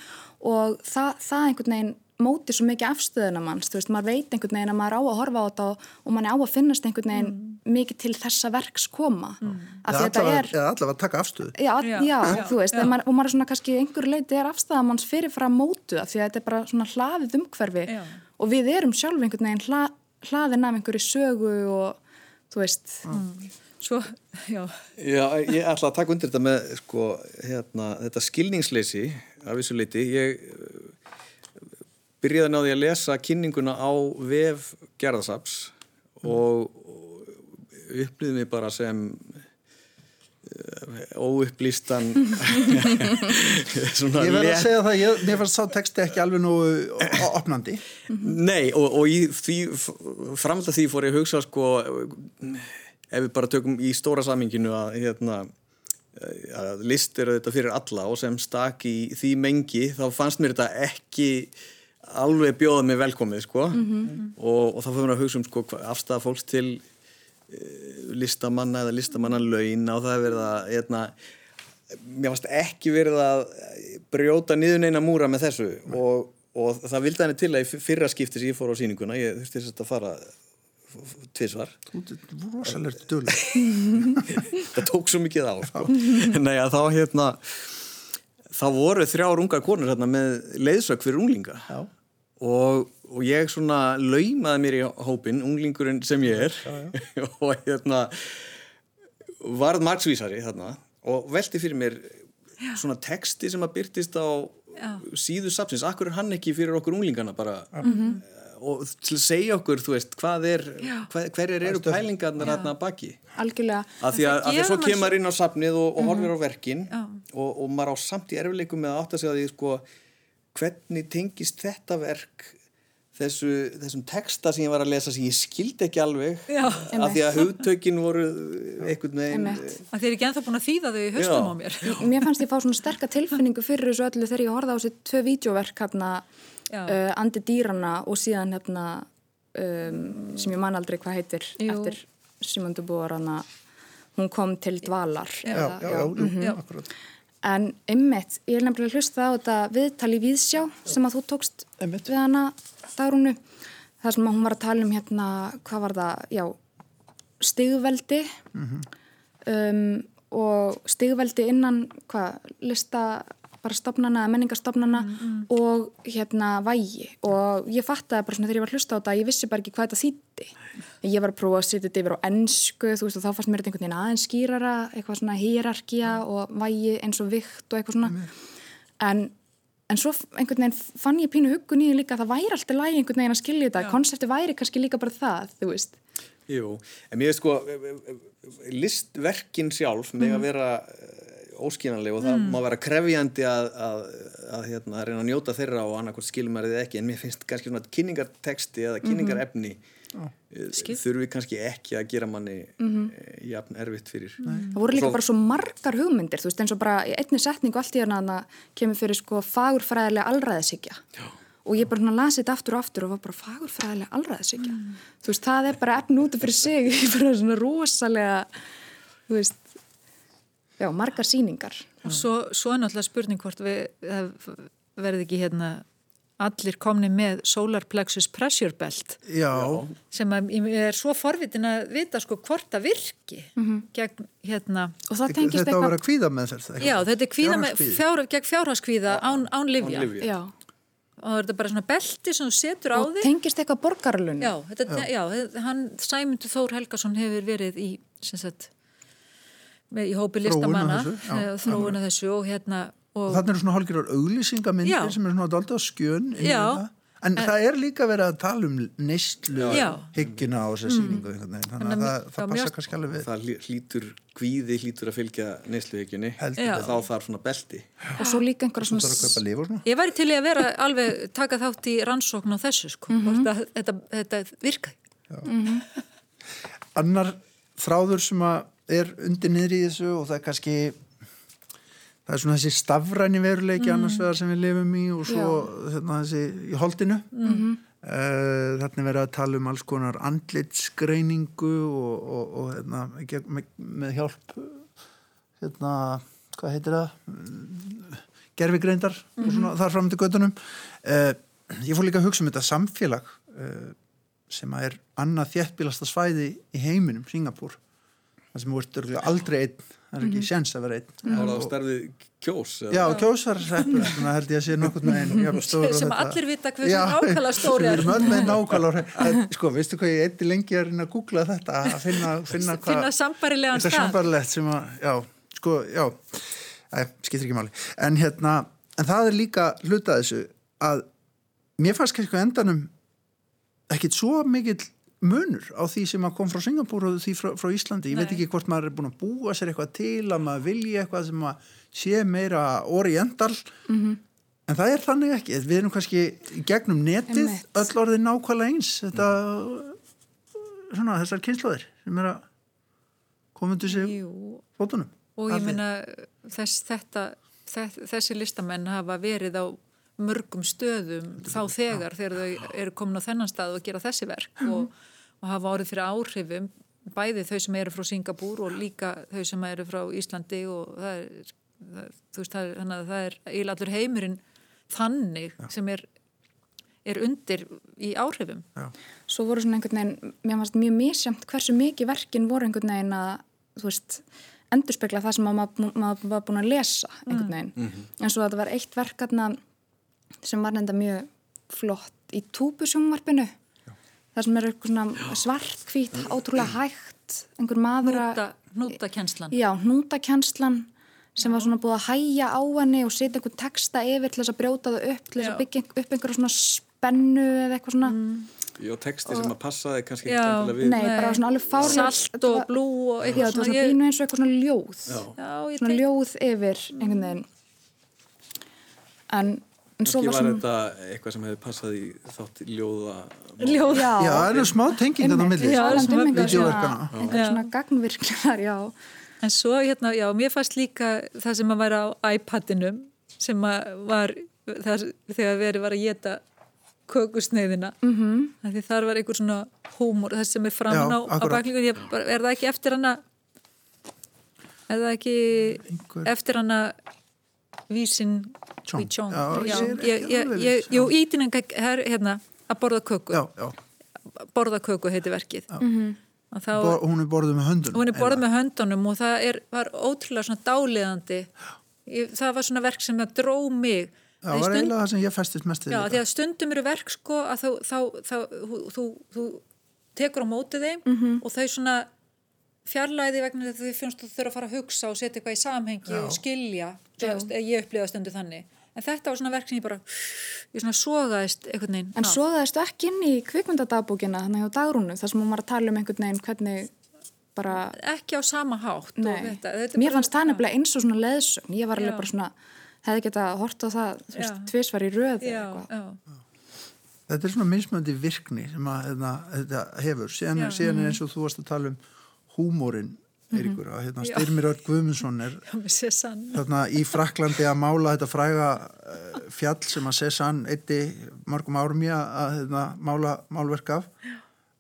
og það, það einhvern veginn móti svo mikið afstöðuna manns. Þú veist, maður veit einhvern veginn að maður á að horfa á þetta og, og mann er á að finnast einhvern veginn mikið til þessa verks koma. Mm. Því þetta allavega, er... eða allavega að taka afstöðu. Já, já, Já, já, þú veist, já. Maður, og maður er svona kannski einhverju leiti er afstæðamanns fyrirfram mótu af því að þetta er bara svona hlaðið umhverfi. Og við erum sjálf einhvern veginn hla, hlaðin af einhverju sögu og þú veist, svo, já, Já, ég ætla að taka undir þetta með sko, hérna, þetta skilningsleysi af þessu leiti ég byrjaði að ná því að lesa kynninguna á vef gerðasaps og, og upplýði mig bara sem uh, óupplýstan Ég verð að segja það, ég, mér fannst sá texti ekki alveg nú opnandi. Nei, og, og í því framlega því fór ég að hugsa sko ef við bara tökum í stóra saminginu að hérna að list eru þetta fyrir alla og sem stak í því mengi þá fannst mér þetta ekki alveg bjóða mig velkomið sko. Og, og þá fyrir að hugsa um sko afstæða fólks til uh, listamanna eða listamanna laun og það er verið að hérna, mér varst ekki verið að brjóta niður neina múra með þessu. Og, og það vildi henni til að fyrra skipti sem ég fór á síninguna, ég þurfti þess að fara döl það tók svo mikið á sko. Nei, að þá hérna þá voru þrjár ungar konur hérna, með leiðsök fyrir unglinga. Já. Og, og ég svona laumaði mér í hópin, unglingurinn sem ég er. Já, og hérna varð margsvísari þarna og velti fyrir mér já. svona texti sem að byrtist á Já. síðu sapsins, akkur er hann ekki fyrir okkur unglingana bara? Mm og til að segja okkur, þú veist, hvað er hver, hverjar eru pælingarnar þarna baki? Algjörlega. að því að, að því að svo kemur inn á safnið og, og horfir á verkin Já. og, og maður á samt í erfileikum með að átta sig að því sko hvernig tengist þetta verk þessu, þessum texta sem ég var að lesa sem ég skildi ekki alveg Já. að því að hugtökin voru einhvern veginn Einmitt. að þeir eru ekki ennþá búin að þýða þau í höstum Já. á mér Mér fannst ég fá svona sterka tilfinningu fyrir þessu öllu þegar ég horfði á þessi tvö vídeoverk hérna, Já. uh, Andi dýrana og síðan hérna um, sem ég man aldrei hvað heitir Jú. eftir Boer hana hún kom til dvalar Já, já, já, jú, Já. akkurat En ymmit, ég er nefnilega hlusta á þetta viðtali viðsjá sem að þú tókst Einmitt. við hana Dagrúnu. Það sem að hún var að tala um hérna, hvað var það, já, stigveldi. Um, og stigveldi innan, hvað, lista bara stopnana, menningarstopnana og hérna vægi. Og ég fattaði bara svona þegar ég var að hlusta á þetta ég vissi bara ekki hvað þetta þýtti ég var að prófa að setja þetta yfir á ennsku þú veist og þá fannst mér þetta einhvern veginn aðeins skýrara eitthvað svona hýrarkía og vægi eins og vikt og eitthvað svona. En, en svo einhvern veginn fann ég pínu hugun í því líka að það væri alltaf lægi einhvern veginn að skilja þetta, konsepti væri kannski líka bara það, þú veist. Jú, en mér veist sko listverkin sjálf með að vera óskínanleg og það má vera krefjandi að, að, að, hérna, að reyna að njóta þeirra og annarkvæmt skilum er þið ekki. En mér finnst kannski svona kynningarteksti eða kynningarefni mm þurfi kannski ekki að gera manni mm -hmm. jafn erfitt fyrir Það voru líka Svo- bara svo margar hugmyndir, þú veist, eins og bara í einni setningu allt í hérna kemur fyrir sko fagurfræðilega alræðisíkja. Og ég bara lasi þetta aftur og aftur og var bara fagurfræðilega alræðisíkja. Þú veist, það er bara efn út af fyrir sig, bara svona rosalega, þú veist, já, margar sýningar. og svo, svo er náttúrulega spurning hvort við verði ekki hérna allir komni með solar plexus pressure belt Já, sem er svo forvitin að vita sko hvort það virki gegn hérna Og það tengist þetta á að vera eitthvað, kvíða með þetta já þetta er kvíða með Fjárhagskvíði. fjár, gegn fjárhagskvíða án, án livja já, og það er þetta bara svona belti sem þú setur á og þig tengist eitthvað borgarlun. já, þetta, já. hann Sæmundur Þór Helgason hefur verið í sagt með, í hópi listamanna já. eh, þróun að þessu og hérna og Þannig eru svona hálfgerðar auglýsingamyndir Já. sem eru svona á skjön þetta. En það er líka verið að tala um neistlu Já. hyggina á sýningu einhvern veginn. Þannig að að það, það passa kannski alveg við. það hlý- hlýtur kvíði hlýtur að fylgja Heldur Já. og þá þarf svona belti Og svo líka einhverja er svona, kaupa líf svona. Ég væri til í að vera alveg taka þátt í rannsókn á þessu sko, hvort að þetta, þetta virkaði. Annar þráður sem að er undir niður í þessu og það er kannski það er svona þessi stafræni veruleiki annars vegar sem við lifum í og svo hérna, þessi í holdinu. Mm -hmm. þarna er verið að tala um alls konar andlitsgreiningu og, og, og hérna, með, með hjálp hérna, hvað heitir það? Gerfigreindar og svona þar fram til göttunum uh, ég fór líka að hugsa um þetta samfélag uh, sem að er annað þéttbílasta svæði í heiminum, Singapúr. Það sem örugglega aldrei einn það er ekki séns að vera einn. Er það Og- á stærði kjós eða? Já, kjósarreppur, svona held ég að sé jafn stór og Sem allir vita hversu nákvæmlega stór Við er. með nákvæmlega en, Sko, veistu hvað ég eitt lengi að reyna að googla þetta að finna, finna hvað Finna sambarilegan Þetta er stað. sambarilegt sem að, já, sko, já. Æ, skiptir ekki máli. En hérna, en það er líka hluta þessu að mér fannst kannski á endanum ekkit svo mikill munur á því sem að kom frá Singapúr og því frá, frá Íslandi. Ég veit Nei. ekki hvort maður er búin að búa sér eitthvað til að maður vilji eitthvað sem að sé meira oriental Mhm. en það er þannig ekki. Við erum kannski gegnum netið öll orðið nákvæmlega eins þetta svona þessar kynnslóðir sem er að sig Jú, fótunum. og ég meina þess, þetta, þess, þessi listamenn hafa verið á mörgum stöðum þá þegar þegar þau eru komin á þennan stað og gera þessi verk og, og hafa orðið fyrir áhrifum bæði þau sem eru frá Singapúr og líka þau sem eru frá Íslandi og það er það, þú veist, það er, þannig að það er eiginlega allur heimurinn þannig Já. sem er, er undir í áhrifum. Já. Svo voru svona einhvern veginn, mér fannst mjög misjamt hversu mikið verkin voru einhvern veginn að, þú veist, endurspegla það sem maður, maður var búin að lesa einhvern veginn. Mm -hmm. En svo þetta var eitt verkarna sem var nefnda mjög flott í túbusjónvarpinu það sem er eitthvað svona svartkvít ótrúlega hægt. Einhver maður að Nútakenslan Já, nútakenslan sem var svona búið að hæja á henni og setja einhvern texta yfir til þess að brjóta það upp til þess að byggja upp einhverja svona spennu eða eitthvað svona. Mm. Já, texti og, sem að passaði kannski ekki alltaf við. Nei, bara svona alveg fárlega Salt og blú og eitthvað Já, það var svona. ég... pínu eins og eitthvað svona ljóð. Já, Svona ljóð yfir einhvern veginn. En Kanski var, var þetta eitthvað sem hefði passað í þátt ljóða Ljóða. Já, það eru smá tengingar á milli Já, einhver svona gagnvirklar, já. En svo, hérna, já, mér fannst líka það sem að væra á iPadinum sem að var það, þegar verið var að geta kökusneiðina. Mm -hmm. því þar var einhver svona húmor það sem er framan á, á baklingun er það ekki eftir hana? Er það ekki einhver... eftir hana vísin Chong. Chong. Jú, ítinning hérna, að borða köku já, já. borða köku heiti verkið mm -hmm. þá, Bor, hún er borðið með höndunum hún er borðið með höndunum og það er, var ótrúlega svona dáliðandi Ég, það var svona verk sem það dró mig Já, það var eiginlega það sem ég festist mest Já, því að stundum eru verk sko að þá, þá, þá þú, þú tekur á mótið þeim mm -hmm. og þau svona fjarlæði vegna þegar þið finnst þú þurfa að fara að hugsa og setja eitthvað í samhengi Já. og skilja veist, ég upplifa stundu þannig. En þetta var svona verk sem ég bara ég svona sogaðist einhvern veginn En sogaðist ekki inn í kvikmyndadagbúkina þannig á dagrúnu þar sem hún var að tala um einhvern veginn hvernig bara ekki á sama hátt þetta, þetta Mér fannst það nefnilega eins og svona leðsum ég var alveg bara svona, hefði geta hort á það tviðsvar í röð Þetta er svona mismöndi virkni sem að hérna, þetta hefur. Síðan, síðan er eins og þú varst að tala um húmórin Eiríkur að hérna, Styrmir Örd Guðmundsson er þarna í Fraklandi að mála þetta fræga uh, fjall sem að Cézanne eitti margum árum í að hérna, mála málverk af Já.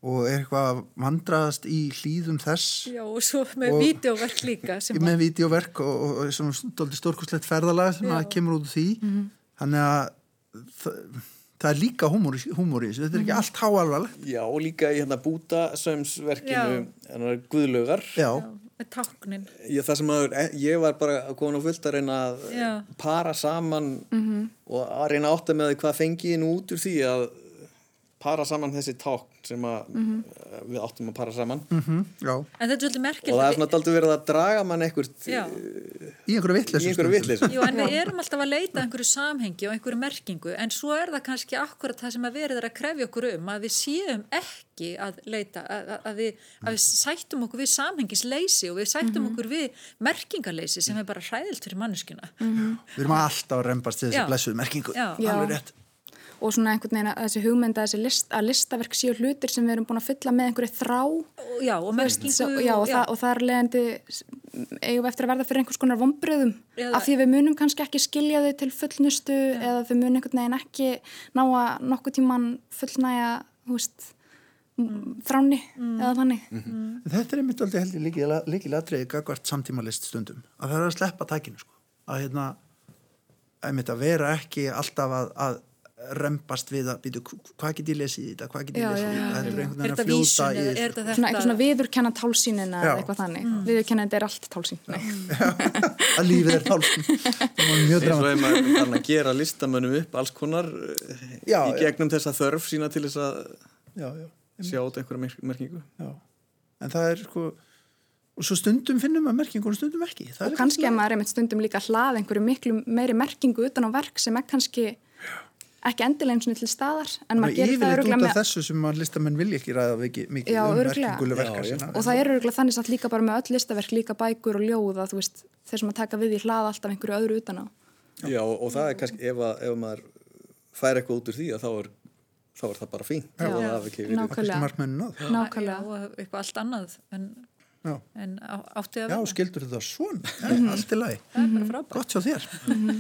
og er eitthvað vandraðast í hlýðum þess Já og svo með og, videoverk líka með videoverk og, og, og svona stórkustlegt ferðalag sem Já. að kemur út úr því mm -hmm. þannig að það er líka húmor í þessu, þetta er ekki mhm. allt háalvarlegt. Já, og líka í hérna bútasömsverkinu, hérna Guðlögar. Já. Já, það sem að, ég var bara komin á fullt að reyna að Já. para saman mm -hmm. og að reyna átt að með hvað fengi ég nú út úr því að para saman þessi tákn sem mm -hmm. við áttum að para saman. Mm -hmm. en þetta er svolítið merkilegt og það er svona alltaf verið að draga mann ekkert í einhverju vittlis en við erum alltaf að leita einhverju samhengi og einhverju merkingu en svo er það kannski akkurat það sem að verið að krefja okkur um að við séum ekki að leita að, að, við, að við sættum okkur við samhengisleysi og við sættum mm -hmm. okkur við merkingarleysi sem er bara hræðilt fyrir manneskuna mhm. Við erum alltaf að reymbast til þessi blessuð merkingu. Alveg rétt og svona einhvern veginn að þessi hugmynda þessi list, að listaverk séu hlutir sem við erum búin að fylla með einhverju þrá já, og merkingu já, og, og, og það er leðandi eigum við eftir að verða fyrir einhvers konar vonbröðum af því við munum kannski ekki skilja þau til fullnustu já. eða þau munum einhvern veginn ekki ná að nokkuð tíman fullnæja húst mm. þráni mm. eða þannig mm -hmm. Þetta er einmitt aldrei heldur líkil aðdreið gagvart samtíma list stundum að það er að sleppa tækinu sko. að hérna einmitt að vera ekki alltaf að, að rempast við að býtu hvað get ég lesið í þetta, hvað get ég lesið í þetta? það er einhvern veginn að fljóta í þetta svona eitthvað svona viðurkenna tálsýnin eða eitthvað þannig. Mm. viðurkenna þetta er allt tálsýn að lífið er tálsýn eins og ef maður þannig að gera listamönnum upp alls konar já, í gegnum já. þessa þörf sína til þess að já, sjá út einhverja merkingu. En það er sko og svo stundum finnum maður merkingu og stundum ekki. Og kannski að maður er með stundum líka hlað einhverju miklu meiri merkingu utan á verk sem er kannski ekki endilega eins og til staðar en maður gerir það öruglega með þessu sem maður listamenn vilja ekki ræða mikið já, um verkinguleg verkar já, já. og það er öruglega þannig að líka bara með öll listaverk líka bækur og ljóða þú veist þeir sem að taka við í hlað alltaf einhverju öðru utan á. Já og það er kannski ef, að, ef maður fær eitthvað út úr því að þá er, þá er það bara fínt. Nákvæmlega. Nákvæmlega. Og eitthvað allt annað en Já. en átti að vera Já, skildur þetta svona, -hmm. allt í lagi gott hjá þér -hmm.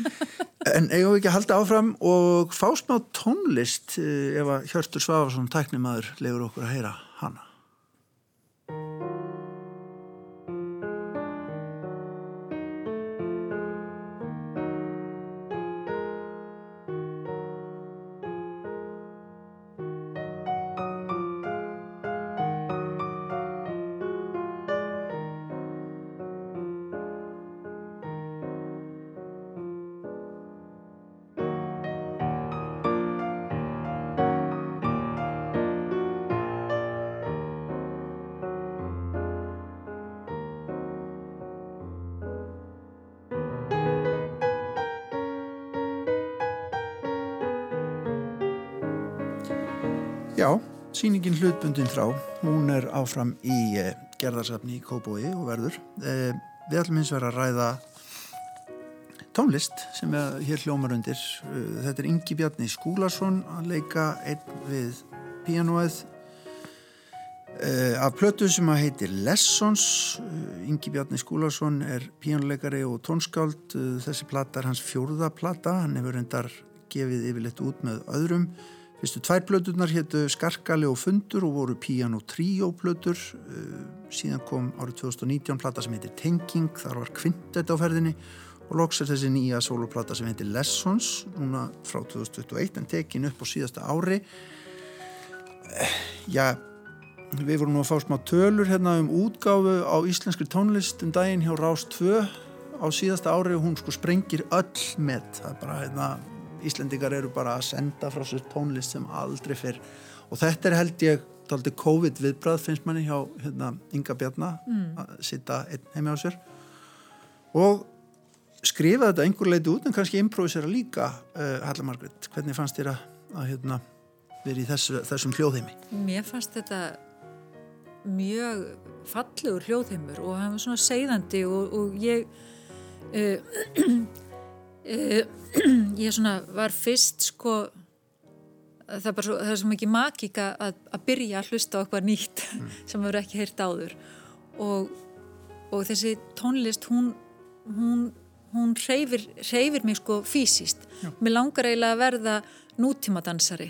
en eigum við ekki að halda áfram og fá smá tónlist eh, ef að Hjörtur Svafarsson tæknimaður lefur okkur að heyra hana Já, síningin hlutbundin frá, hún er áfram í eh, gerðarsafni í Kóbói og verður. Eh, við ætlum hins vegar að ræða tónlist sem er hér hljómar undir. Eh, þetta er Ingi Bjarni Skúlason að leika einn við pianoið af plötu sem að heitir Lessons. Ingi Bjarni Skúlason er píjónuleikari og tónskáld. Þessi plata er hans fjórða plata. Hann hefur reyndar gefið yfirleitt út með öðrum fyrstu tvær plötunar héttu Skarkali og Fundur og voru píján og tríó plötur síðan kom árið 2019 plata sem heitir Tenging þar var kvintet á ferðinni. Og loks er þessi nýja soloplata sem heitir Lessons núna frá 2021 en tekin upp á síðasta ári. Já Við vorum nú að fá smá tölur hérna um útgáfu á íslenskri tónlist um daginn hjá Rás 2 á síðasta ári og hún sko sprengir öll með. Það bara hérna, Íslendingar eru bara að senda frá sér tónlist sem aldrei fyrr og þetta er held ég taldi COVID viðbrað finnst manni hjá hérna, Inga Bjarnar mm. að sitta einn heimi á sér og skrifa þetta einhver leiti út en kannski improvisera líka uh, Halla Margrit, hvernig fannst þér að, að hérna, vera í þessu, þessum hljóðheimi? Mér fannst þetta mjög fallegur hljóðheimur og hann var svona segðandi og, og ég uh, uh, ég svona var fyrst sko það er bara svo, það er svo mikið makíka að, að byrja að hlusta á eitthvað nýtt mm. sem maður ekki heyrt áður. Og, og þessi tónlist hún hún, hún reyfir, reyfir mig sko fysiskt. Mér langar eiginlega að verða nútíma dansari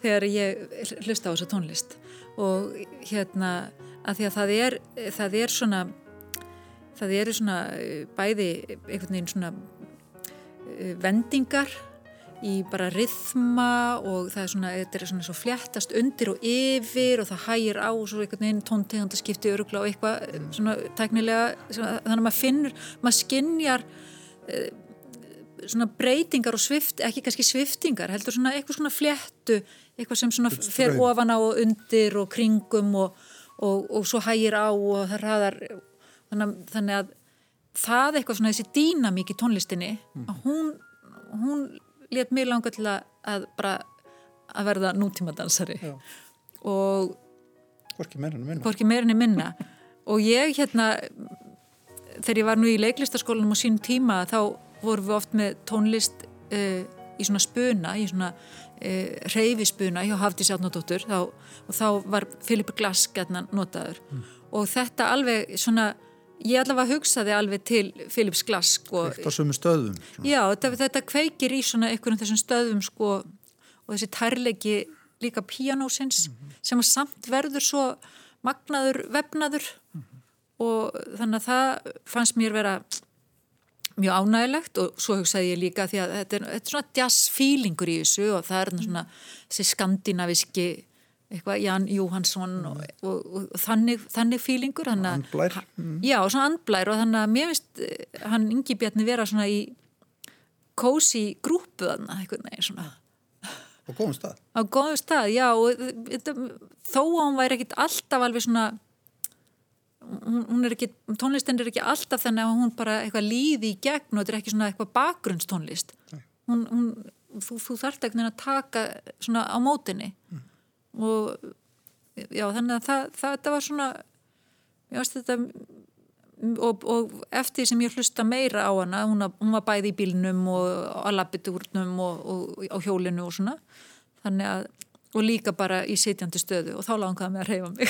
þegar ég hlusta á þessu tónlist. Og hérna að því að það er, það er svona það eru svona eh, bæði einhvern veginn svona vendingar í bara rithma og það er svona, þetta er svona svo fljættast undir og yfir og það hægir á og svo einhvern veginn tóntegandaskipti örugla og eitthvað eh, svona tæknilega þannig að maður finnur, maður skinnjar svona breytingar og svift, ekki kannski sviftingar heldur svona eitthvað svona fljættu eitthvað sem svona fer ofan á og undir og kringum og, og, og svo hægir á og það ræðar þannig að það eitthvað svona þessi dýnamík í tónlistinni mm. að hún, hún let mér langa til að, að bara að verða nútíma dansari Já. og hvorki meirinni minna, hvorki meirinni minna. og ég hérna þegar ég var nú í leiklistaskólanum á sín tíma þá vorum við oft með tónlist uh, í svona spuna í svona e, reyfispuna hjá Hafdís Átnóttur og þá var Filip Glass gætna notaður mm. og þetta alveg svona ég allavega hugsaði alveg til Filips Glass sko. Þetta sömu stöðum svona. Já, þetta, þetta kveikir í svona einhvern þessum stöðum sko og þessi tærleiki líka píanósins mm -hmm. sem samt verður svo magnaður vefnaður mm -hmm. og þannig að það fannst mér vera mjög ánægilegt og svo hugsaði ég líka því að þetta er, þetta er svona jazzfílingur í þessu og það er svona þessi skandinaviski eitthvað Jan Jóhansson og, og, og, og þannig, þannig fílingur Andblær. Mm. Já, svona andblær og þannig að mér finnst eh, hann Ingi Bjarni vera svona í kósi grúpu þannig eitthvað neginn svona. Á góðum stað. Á góðum stað, já og þetta, þó að hann væri ekkit alltaf alveg svona hún er ekki, tónlistin er ekki alltaf þannig að hún bara eitthvað líði í gegn og þetta er ekki svona eitthvað bakgrunnstónlist. Hún, hún, þú, þú þarft ekki að taka svona á mótinni mm. Og já þannig að það, það, það var svona ég veist þetta og, og eftir sem ég hlusta meira á hana hún, hún var bæði í bílnum og á labitúrnum og, og á hjólinu og svona þannig að og líka bara í sitjandi stöðu og þá langaði mig að reyfa mig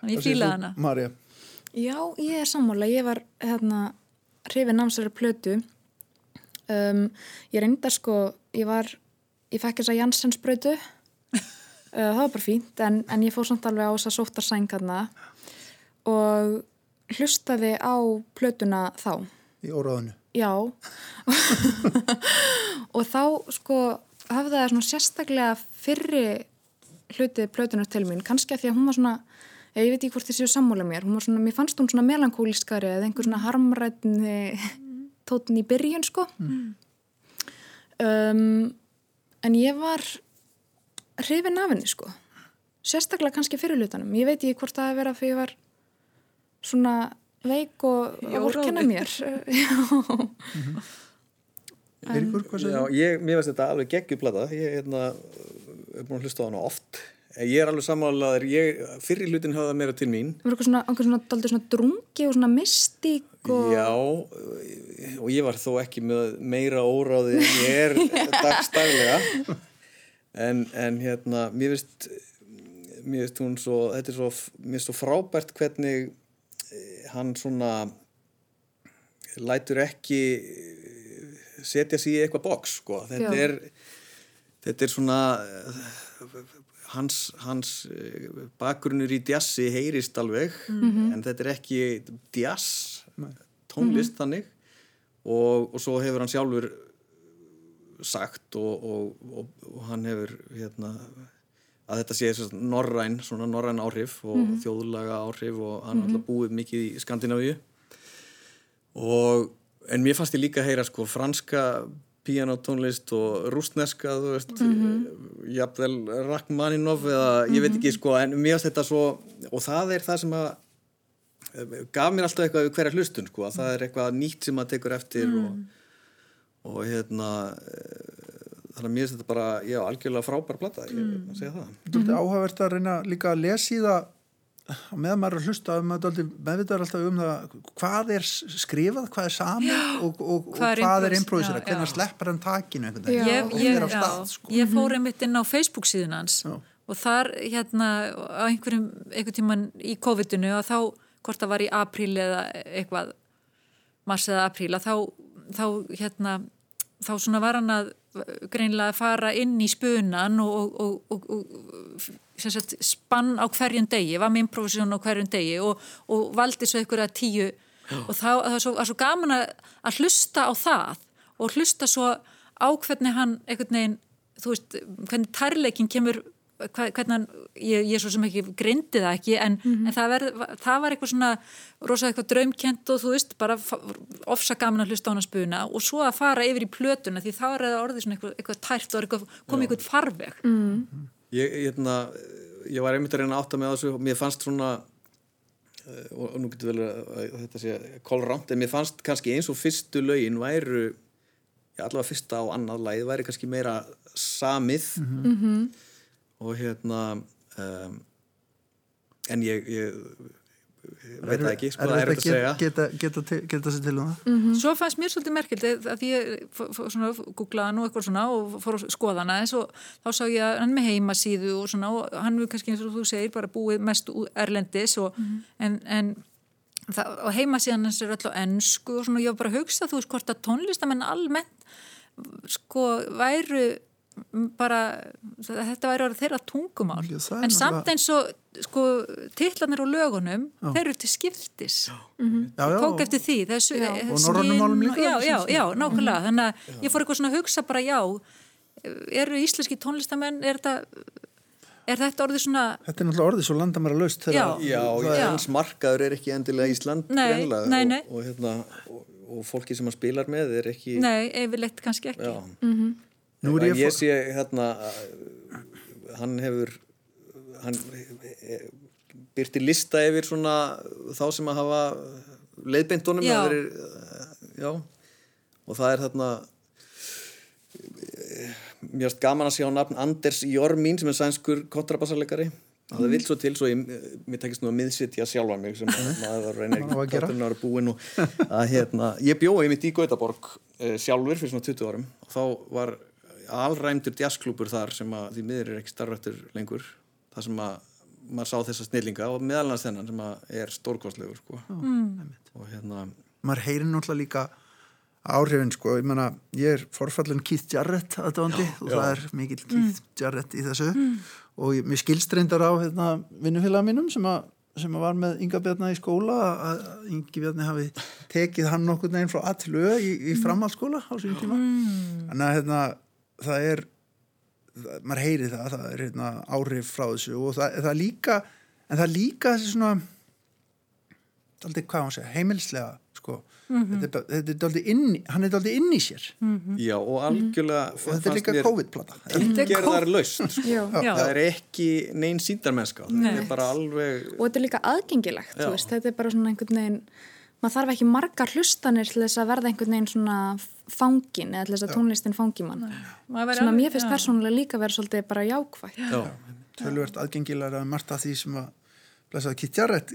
Þannig ég fýlaði hana. Marja? Já, ég er sammála. Ég var hérna hrifið námsverðar plötu. Um, ég reynda sko, ég var, ég fekk þess að Janssens brödu. uh, það var bara fínt, en, en ég fór samt alveg á þess að sóttar sængarna og hlustaði á plötuna þá. Í óráðinu? Já. og þá sko hafði það svona sérstaklega fyrri hlutið plötunar til mín, kannski að því að hún var svona ég veit ekki hvort þið séu sammúlega mér svona, mér fannst hún svona melankólískari eða einhver svona harmrætni tótin í byrjun sko mm. um, en ég var hrifin af henni sko sérstaklega kannski fyrirlutanum ég veit ekki hvort það hefur verið að fyrir ég var svona veik og að vorkena mér já. Eiríkur, hvað segir þú? Já, ég, mér finnst þetta alveg geggjuplata ég, hérna er búin að hlusta á hana oft. En Ég er alveg sammálaður, ég, fyrri hlutin höfða meira til mín. Það var eitthvað svona, eitthvað svona, svona drungi og svona mystík og... Já, og ég var þó ekki með meira óráði en ég er dagstaglega. En, en hérna, mér finnst, mér finnst hún svo, þetta er svo, mér finnst svo frábært hvernig eh, hann svona lætur ekki eh, setja sig í eitthvað boks, sko. Þetta Já. er, þetta er svona, eh, hans, hans eh, bakgrunnur í djassi heyrist alveg, en þetta er ekki djass, tónlist þannig. Og, og svo hefur hann sjálfur sagt og, og, og, og hann hefur hérna að þetta sé svona norræn, svona norræn áhrif og þjóðlaga áhrif og hann mm alltaf búið mikið í Skandinavíu. Og en mér fannst ég líka að heyra sko franska píanotónlist og rústneska þú veist, jafnvel Rachmaninov eða ég veit ekki sko en mér fannst þetta svo og það er það sem að gaf mér alltaf eitthvað við hverja hlustun sko að það er eitthvað nýtt sem maður tekur eftir og, og hérna eh, þannig að mér finnst þetta bara já, algjörlega frábær plata, ég mm. að segja það. Þetta er áhugavert að reyna líka að lesa í það og meðan maður er að hlusta að meðvitaður alltaf um það hvað er skrifað, hvað er saman og, og, og Hvað er er improvisera, hvernig sleppar hann takinu ég, ég, stað sko. ég fór einmitt inn á Facebook síðun hans Já. og þar hérna á einhverjum einhver tíman í COVID-unu og þá hvort það var í apríl eða eitthvað mars eða apríl að þá, þá hérna þá svona var hann að greinlega fara inn í spunan og, og, og, og sem sagt, spann á hverjum degi, var með improvisjón á hverjum degi og, og valdi svo einhverja tíu. Og þá það var svo, var svo gaman að, að hlusta á það og hlusta svo á hvernig hann einhvern veginn, þú veist, hvernig tærleikin kemur hva- hvernig hann, ég, ég svo sem ekki greindi það ekki en, en það, ver, það var eitthvað svona rosa eitthvað draumkent og þú veist bara ofsa gaman að hlusta á hann að spuna og svo að fara yfir í plötuna því þá er það orðið svona eitthvað, eitthvað tært og eitthvað, komið eitthvað farveg ég, hérna, ég var einmitt að reyna að átta með þessu. Og mér fannst svona eh, og, nú getur vel að, þetta sé kolrámt, en mér fannst kannski eins og fyrstu lögin væru já, allavega fyrsta á annað lagið væri kannski meira samið. Og hérna um, en ég, ég veit það ekki, sko, það er þetta að segja. geta, geta, geta, geta sér til um það. Svo fannst mér svolítið merkild að ég googlaði nú eitthvað svona og fór að skoða hana eins og þá sá ég að hann með heimasíðu og svona og hann er kannski eins og þú segir bara búið mest erlendis og, en, en það, og heimasíðan hans er á ennsku og svona ég var bara að hugsa þú veist hvort að tónlistamenn almennt sko væru bara, þetta væri orðið þeirra tungumál. Já, en samt eins og sko titlarnir á lögunum þeir eru til skiptis. Já, já, tók eftir því þessu, Já. Og norrænum málum líka, já, já, já, nákvæmlega. Þannig að ég fór eitthvað svona að hugsa bara já eru íslenski tónlistamenn er þetta, er þetta orðið svona þetta er náttúrulega orðið svo landamæra laust Já. Já, Já. hans markaður er ekki endilega Ísland Nei, greinilega, nei, nei. Og, og, hérna, og, og fólki sem hann spilar með er ekki nei, yfirleitt kannski ekki. Já. Nú er ég ég fó- sé hérna hann hefur hann eh, byrti lista yfir svona þá sem að hafa leiðbeintunum Já. já. Og það er þarna eh, mér erst gaman að sjá nafn Anders Jormín sem er sænskur kontrabassarleikari það vil svo til svo ég, mér tekist nú að miðsitja sjálfa mig sem maður reynir að þátturinn ára búin og að hérna, ég bjóði mitt í Gautaborg uh, sjálfur fyrir svona 20 árum. Og þá var alræmdur jazzklúpur þar sem að því miður er ekki starfrættur lengur það sem að maður sá þessa snillinga og meðalans þennan sem að er stórkostlegur sko. mm. og hérna maður heyrir náttúrulega líka áhrifin sko, ég meina, ég er forfallin Keith Jarrett aðdóndi og það er mikill Keith Jarrett í þessu. Og ég, mér skilst reyndar á hérna, vinnufélaga mínum sem að sem að var með Inga Bjarni í skóla að Ingi Bjarni hafi tekið hann nokkur neginn frá A til Ö í, í framhaldsskóla á sín tíma. Þannig að hérna, það er það, maður heyri það, það er hérna, áhrif frá þessu og það, það líka en það líka þessi svona daldið, hvað á að segja, heimilslega sko, þetta, er, þetta er daldið inn hann er daldið inn í sér. Já og algjörlega og þetta er líka COVID-plata. Gerðar laust sko. Það er ekki neinn síndarmennska þetta Nei. er bara alveg og þetta er líka aðgengilegt, veist, þetta er bara svona einhvern veginn, maður þarf ekki margar hlustanir til þess að verða einhvern veginn svona fangin eða til þess að tónlistin fangi mann. Sem að mér finnst já. persónulega líka verið svolítið bara jákvægt Já, tölvert aðgengilega að margt af því sem að blessaði kittjarrætt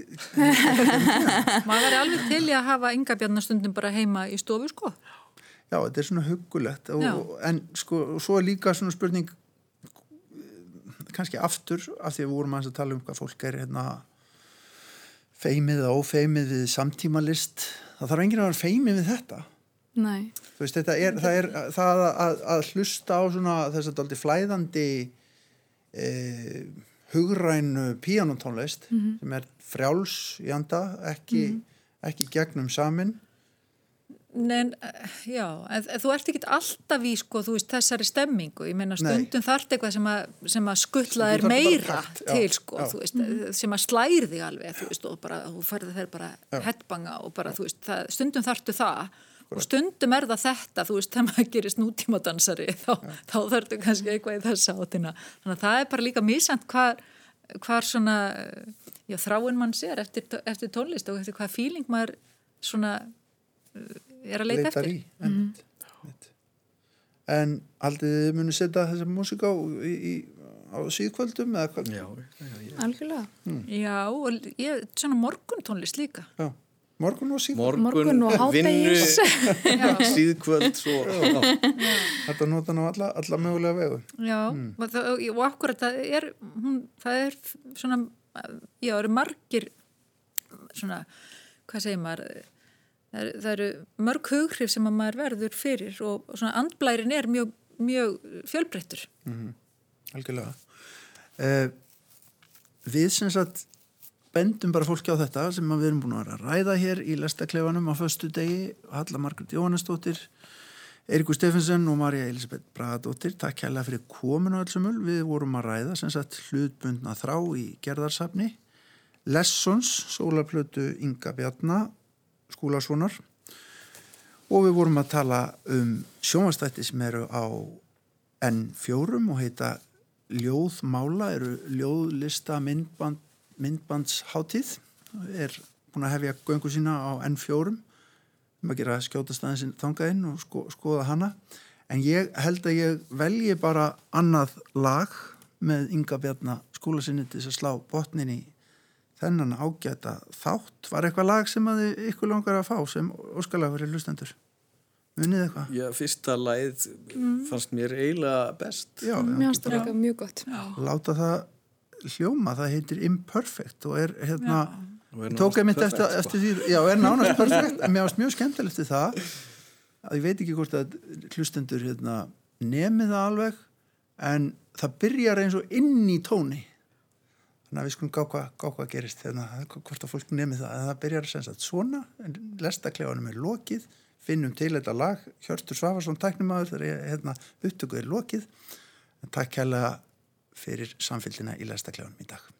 maður væri alveg til í að hafa yngabjarnastundum bara heima í stofu sko. Já, þetta er svona huggulegt og, Já. en sko, og svo er líka svona spurning kannski aftur af því að við vorum að tala um hvað fólk er hérna feimið og ófeimið við samtímalist það þarf enginn að vera feimið við þetta. Nei, veist, þetta er það, er, það að, að hlusta á svona þess að daldi flæðandi e, hugrænu píanótónlist sem er frjáls í anda ekki, ekki gegnum samin En, eh, já, en þú ert ekki alltaf í sko, þú veist, þessari stemmingu, ég meina stundum þarf eitthvað sem að, sem að Stundum þér meira já, til sko, já. þú veist, sem að slæri þig alveg, þú veist, og bara, þú færði þeir bara hettbanga og bara, þú veist, það, stundum þarftu það. Og stundum er það þetta, þú veist, þegar maður gerist nútímadansari, þá, þá þarftu kannski eitthvað í þessa átina, þannig að það er bara líka mísant hvar, hvar svona, já, þráin mann sér eftir, eftir tónlist og eftir hvað fíling maður svona er að leita leitar eftir. í einmitt, einmitt. en aldrei þið munu setja þessa músík á, í, í, á síðkvöldum eða hvað já, já, já. algjörlega Já, og ég, svona morguntónlist líka. Já, morgun og síðkvöld Morgun, og vinnu, síðkvöld svo, já. þetta nota ná alla, alla mögulega vegu Já, og, það, og akkurat það er, hún, það er svona, já, það eru margir, svona, hvað segir maður, það það eru mörg hughrif sem að maður verður fyrir og svona andblærin er mjög, mjög fjölbreyttur. algjörlega. Eh, við sem sagt bendum bara fólki á þetta sem við erum búin að ræða hér í lestaklefanum á föstu degi Halla Margrét Jóhannesdóttir Eirikur Steffensen og Marja Elisabeth Bragadóttir. Takk hérlega fyrir kominu allsumul við vorum að ræða sem sagt hlutbundna þrá í gerðarsafni Lessons, sólarplötu Inga Bjarna skúlasonar. Og við vorum að tala um sjónvastætti sem eru á N4 og heita Ljóðmála, eru ljóðlista myndband, myndbandsháttíð er búin að hefja göngu sína á N4 um að gera skjótastæðin þangað inn og sko, skoða hana. En ég held að ég velji bara annað lag með Inga Bjarnar skólasinni til þess að slá botnin í þennan ágæta þátt. Var eitthvað lag sem að þið ykkur langar að fá sem óskalag fyrir hlustendur? Munið eitthvað? já, fyrsta læð fannst mér eiginlega best. Já, Mér finnst það líka mjög gott. Láta það hljóma, það heitir Imperfect og er hérna ég tók nánast einmitt perfect, eftir, sko. eftir því, já, er nánast perfekt. En mér varst mjög skemmtilegt við það að ég veit ekki hvort að hlustendur hérna, nemi það alveg en það byrjar eins og inn í tóni þannig að við skulum gá hvað, gá hvað gerist hérna, hvort að fólk nemi það. En það byrjar sem sagt svona en lestaklefanum er lokið. Finnum til þetta lag, Hjörtur Svafarsson tæknimaður þegar ég, hérna, upptökuð er lokið. En takk kærlega fyrir samfélgina í lestaklefanum í dag